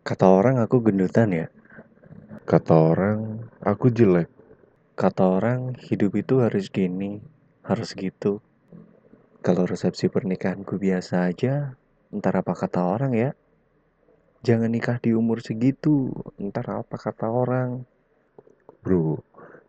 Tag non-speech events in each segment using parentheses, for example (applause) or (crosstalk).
Kata orang aku gendutan ya. Kata orang aku jelek. Kata orang hidup itu harus gini, harus gitu. Kalau resepsi pernikahanku biasa aja, ntar apa kata orang ya? Jangan nikah di umur segitu, ntar apa kata orang? Bro,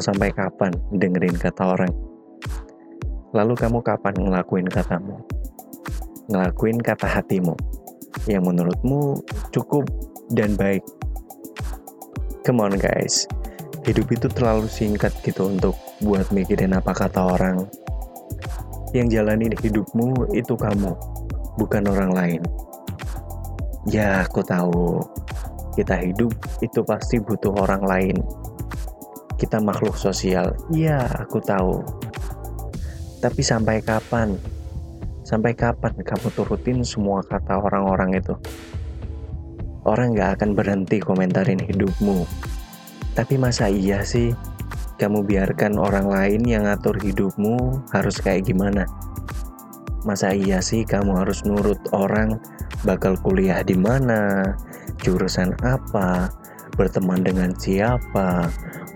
Mau sampai kapan dengerin kata orang? Lalu kamu kapan ngelakuin katamu? Ngelakuin kata hatimu yang menurutmu cukup dan baik. Come on guys, hidup itu terlalu singkat gitu untuk buat mikirin apa kata orang. Yang jalanin hidupmu itu kamu, bukan orang lain. Ya, aku tahu. Kita hidup itu pasti butuh orang lain. Kita makhluk sosial. Iya, aku tahu. Tapi sampai kapan? Sampai kapan kamu turutin semua kata orang-orang itu? Orang gak akan berhenti komentarin hidupmu. Tapi masa iya sih kamu biarkan orang lain yang ngatur hidupmu harus kayak gimana? Masa iya sih kamu harus nurut orang bakal kuliah di mana, jurusan apa, berteman dengan siapa,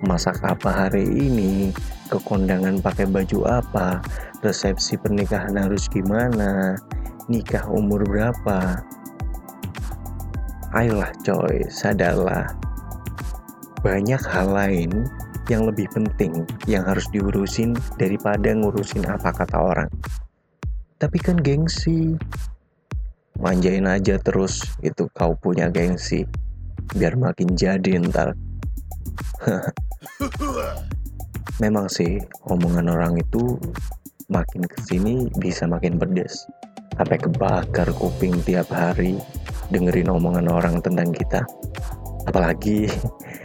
masak apa hari ini, ke kondangan pakai baju apa, resepsi pernikahan harus gimana, nikah umur berapa. Ayolah coy, sadarlah. Banyak hal lain yang lebih penting yang harus diurusin daripada ngurusin apa kata orang. Tapi kan gengsi. Manjain aja terus itu kau punya gengsi. Biar makin jadi ntar. (laughs) Memang sih omongan orang itu makin ke sini bisa makin pedes. Sampai kebakar kuping tiap hari dengerin omongan orang tentang kita. Apalagi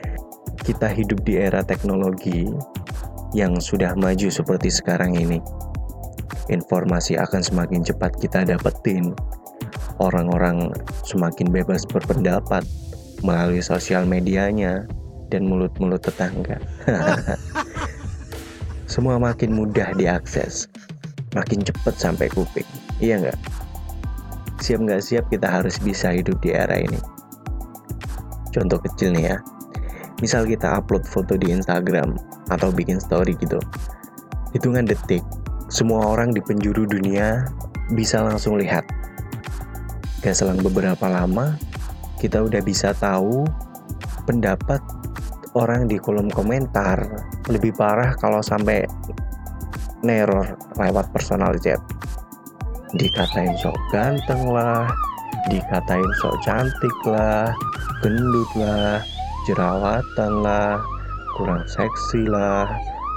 (laughs) kita hidup di era teknologi yang sudah maju seperti sekarang ini. Informasi akan semakin cepat kita dapetin. Orang-orang semakin bebas berpendapat melalui sosial medianya dan mulut-mulut tetangga. (laughs) Semua makin mudah diakses, makin cepat sampai kuping. Iya nggak? Siap nggak siap kita harus bisa hidup di era ini. Contoh kecil nih ya, misal kita upload foto di Instagram atau bikin story gitu hitungan detik semua orang di penjuru dunia bisa langsung lihat gak selang beberapa lama kita udah bisa tahu pendapat orang di kolom komentar lebih parah kalau sampai neror lewat personal chat dikatain sok ganteng lah dikatain sok cantik lah gendut lah jerawatan lah, kurang seksi lah,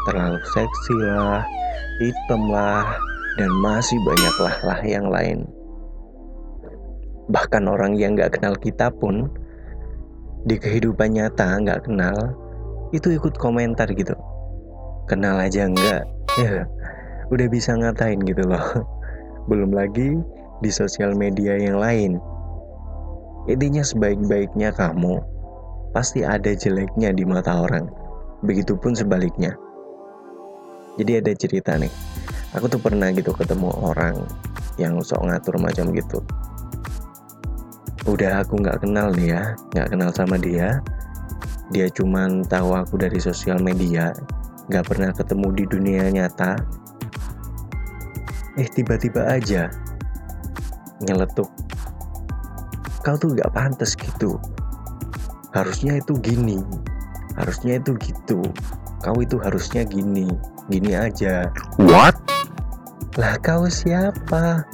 terlalu seksi lah, hitam lah, dan masih banyak lah lah yang lain. Bahkan orang yang gak kenal kita pun di kehidupan nyata gak kenal itu ikut komentar gitu. Kenal aja enggak, ya udah bisa ngatain gitu loh. (laughs) Belum lagi di sosial media yang lain. Intinya sebaik-baiknya kamu pasti ada jeleknya di mata orang. Begitupun sebaliknya. Jadi ada cerita nih. Aku tuh pernah gitu ketemu orang yang sok ngatur macam gitu. Udah aku nggak kenal nih ya, nggak kenal sama dia. Dia cuman tahu aku dari sosial media, nggak pernah ketemu di dunia nyata. Eh tiba-tiba aja nyeletuk. Kau tuh nggak pantas gitu harusnya itu gini harusnya itu gitu kau itu harusnya gini gini aja What? Lah kau siapa?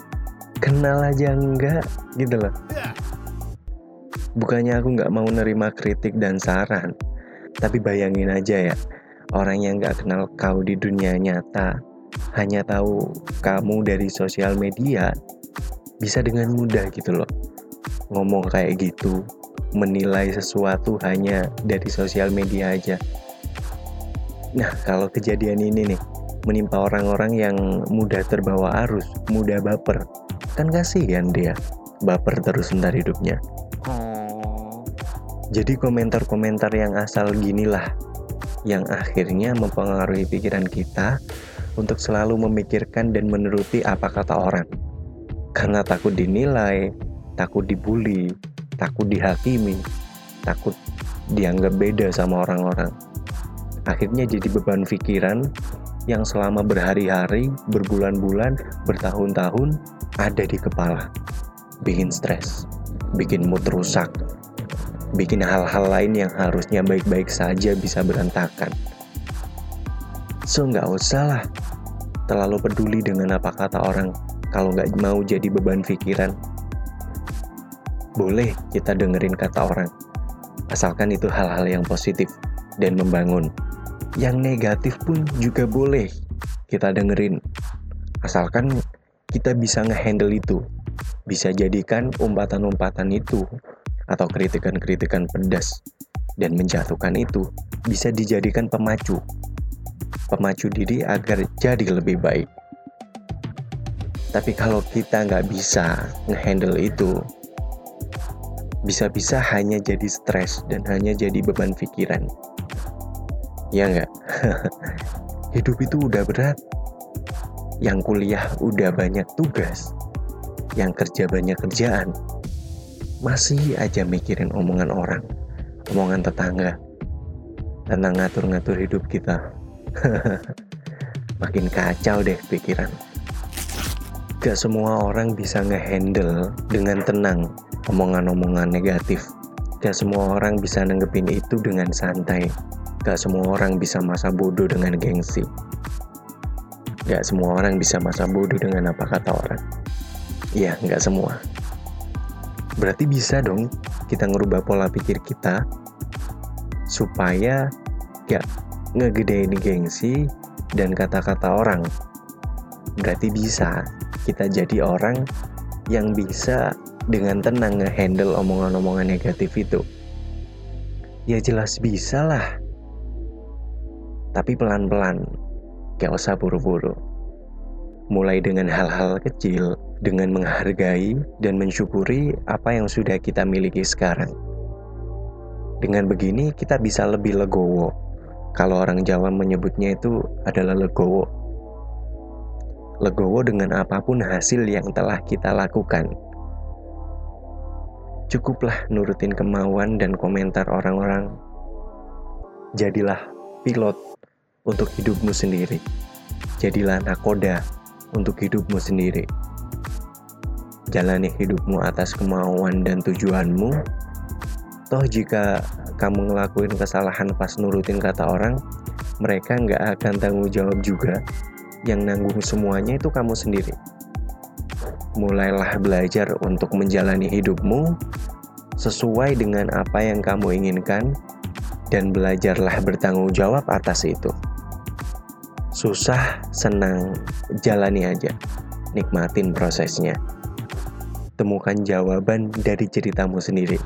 Kenal aja enggak gitu loh. Bukannya aku nggak mau nerima kritik dan saran, tapi bayangin aja ya, orang yang nggak kenal kau di dunia nyata, hanya tahu kamu dari sosial media, bisa dengan mudah gitu loh. Ngomong kayak gitu, menilai sesuatu hanya dari sosial media aja. Nah, kalau kejadian ini nih, menimpa orang-orang yang mudah terbawa arus, mudah baper, kan kasihan dia, baper terus ntar hidupnya. Jadi komentar-komentar yang asal ginilah yang akhirnya mempengaruhi pikiran kita untuk selalu memikirkan dan menuruti apa kata orang. Karena takut dinilai, takut dibully, takut dihakimi, takut dianggap beda sama orang-orang. Akhirnya jadi beban pikiran yang selama berhari-hari, berbulan-bulan, bertahun-tahun ada di kepala. Bikin stres, bikin mood rusak, bikin hal-hal lain yang harusnya baik-baik saja bisa berantakan. So nggak usah lah terlalu peduli dengan apa kata orang kalau nggak mau jadi beban pikiran. Boleh kita dengerin kata orang, asalkan itu hal-hal yang positif dan membangun. Yang negatif pun juga boleh kita dengerin, asalkan kita bisa ngehandle itu, bisa jadikan umpatan-umpatan itu atau kritikan-kritikan pedas dan menjatuhkan itu bisa dijadikan pemacu. Pemacu diri agar jadi lebih baik. Tapi kalau kita nggak bisa ngehandle itu, bisa-bisa hanya jadi stres dan hanya jadi beban pikiran. Ya nggak? (laughs) Hidup itu udah berat. Yang kuliah udah banyak tugas. Yang kerja banyak kerjaan masih aja mikirin omongan orang, omongan tetangga, tentang ngatur-ngatur hidup kita. (laughs) Makin kacau deh pikiran. Gak semua orang bisa ngehandle dengan tenang omongan-omongan negatif. Gak semua orang bisa nanggepin itu dengan santai. Gak semua orang bisa masa bodoh dengan gengsi. Gak semua orang bisa masa bodoh dengan apa kata orang. Iya, gak semua. Berarti bisa dong kita ngerubah pola pikir kita supaya gak ngegedein gengsi dan kata-kata orang. Berarti bisa kita jadi orang yang bisa dengan tenang ngehandle omongan-omongan negatif itu. Ya jelas bisa lah. Tapi pelan-pelan, gak usah buru-buru. Mulai dengan hal-hal kecil, dengan menghargai dan mensyukuri apa yang sudah kita miliki sekarang. Dengan begini, kita bisa lebih legowo. Kalau orang Jawa menyebutnya itu adalah legowo. Legowo dengan apa pun hasil yang telah kita lakukan. Cukuplah nurutin kemauan dan komentar orang-orang. Jadilah pilot untuk hidupmu sendiri. Jadilah nakoda untuk hidupmu sendiri jalani hidupmu atas kemauan dan tujuanmu. Toh jika kamu ngelakuin kesalahan pas nurutin kata orang, mereka nggak akan tanggung jawab juga. Yang nanggung semuanya itu kamu sendiri. Mulailah belajar untuk menjalani hidupmu sesuai dengan apa yang kamu inginkan dan belajarlah bertanggung jawab atas itu. Susah, senang, jalani aja. Nikmatin prosesnya temukan jawaban dari ceritamu sendiri.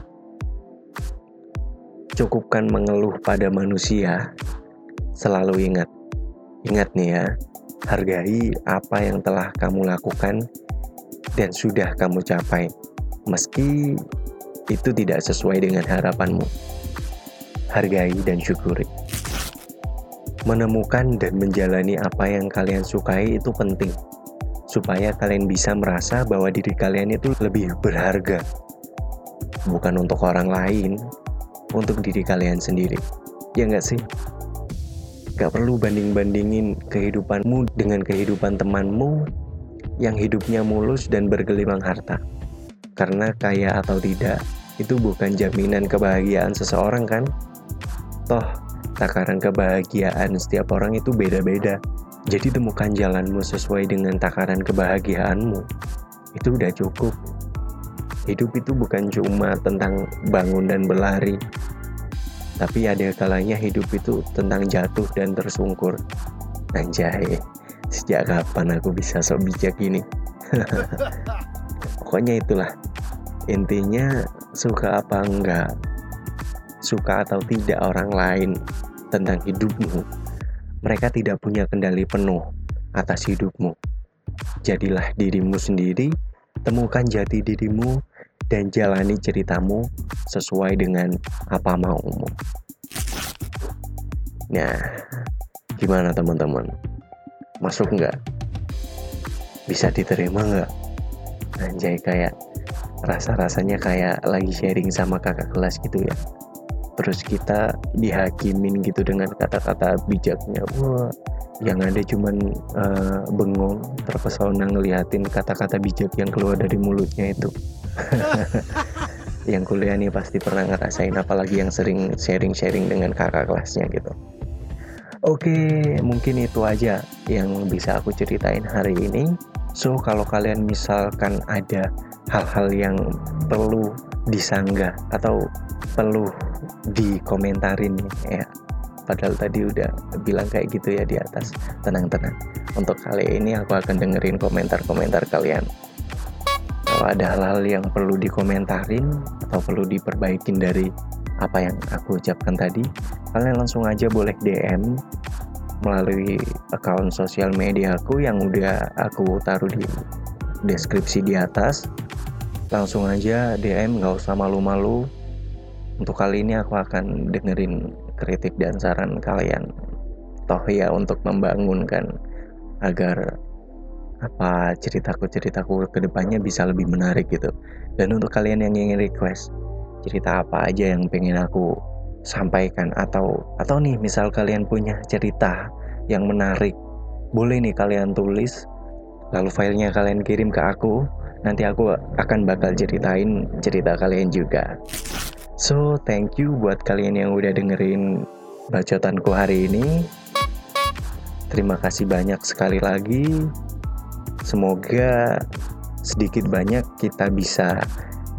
Cukupkan mengeluh pada manusia, selalu ingat. Ingat nih ya, hargai apa yang telah kamu lakukan dan sudah kamu capai, meski itu tidak sesuai dengan harapanmu. Hargai dan syukuri. Menemukan dan menjalani apa yang kalian sukai itu penting supaya kalian bisa merasa bahwa diri kalian itu lebih berharga. Bukan untuk orang lain, untuk diri kalian sendiri. Ya nggak sih? Gak perlu banding-bandingin kehidupanmu dengan kehidupan temanmu yang hidupnya mulus dan bergelimang harta. Karena kaya atau tidak, itu bukan jaminan kebahagiaan seseorang kan? Toh, takaran kebahagiaan setiap orang itu beda-beda. Jadi temukan jalanmu sesuai dengan takaran kebahagiaanmu. Itu udah cukup. Hidup itu bukan cuma tentang bangun dan berlari. Tapi ada kalanya hidup itu tentang jatuh dan tersungkur. Anjay, sejak kapan aku bisa sok bijak ini? (laughs) Pokoknya itulah. Intinya suka apa enggak, suka atau tidak orang lain tentang hidupmu. Mereka tidak punya kendali penuh atas hidupmu. Jadilah dirimu sendiri, temukan jati dirimu, dan jalani ceritamu sesuai dengan apa maumu. Nah, gimana teman-teman? Masuk nggak? Bisa diterima nggak? Anjay kayak rasa-rasanya kayak lagi sharing sama kakak kelas gitu ya. Terus kita dihakimin gitu dengan kata-kata bijaknya. Wah, yang ada cuman uh, bengong, terpesona ngeliatin kata-kata bijak yang keluar dari mulutnya itu. (laughs) yang kuliah nih pasti pernah ngerasain apalagi yang sering sharing-sharing dengan kakak kelasnya gitu. Oke, mungkin itu aja yang bisa aku ceritain hari ini. So, kalau kalian misalkan ada hal-hal yang perlu disanggah atau perlu dikomentarin ya. Padahal tadi udah bilang kayak gitu ya di atas. Tenang-tenang. Untuk kali ini aku akan dengerin komentar-komentar kalian. Kalau ada hal-hal yang perlu dikomentarin atau perlu diperbaikin dari apa yang aku ucapkan tadi, kalian langsung aja boleh DM melalui akun sosial media aku yang udah aku taruh di deskripsi di atas. Langsung aja DM, gak usah malu-malu. Untuk kali ini aku akan dengerin kritik dan saran kalian. Toh ya untuk membangunkan agar apa ceritaku ceritaku ke depannya bisa lebih menarik gitu. Dan untuk kalian yang ingin request cerita apa aja yang pengen aku sampaikan. Atau atau nih misal kalian punya cerita yang menarik. Boleh nih kalian tulis lalu filenya kalian kirim ke aku. Nanti aku akan bakal ceritain cerita kalian juga. So thank you buat kalian yang udah dengerin bacotanku hari ini. Terima kasih banyak sekali lagi. Semoga sedikit banyak kita bisa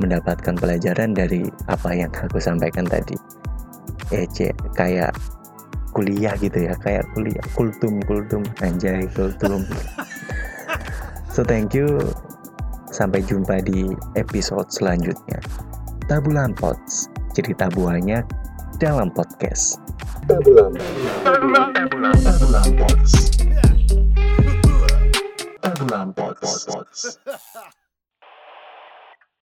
mendapatkan pelajaran dari apa yang aku sampaikan tadi. Ece kayak kuliah gitu ya, kayak kuliah kultum kultum anjay kultum. so thank you. Sampai jumpa di episode selanjutnya. Tabulan Pots, cerita banyak dalam podcast. Tabulan. Tabulan. Tabulan. Tabulan Pods.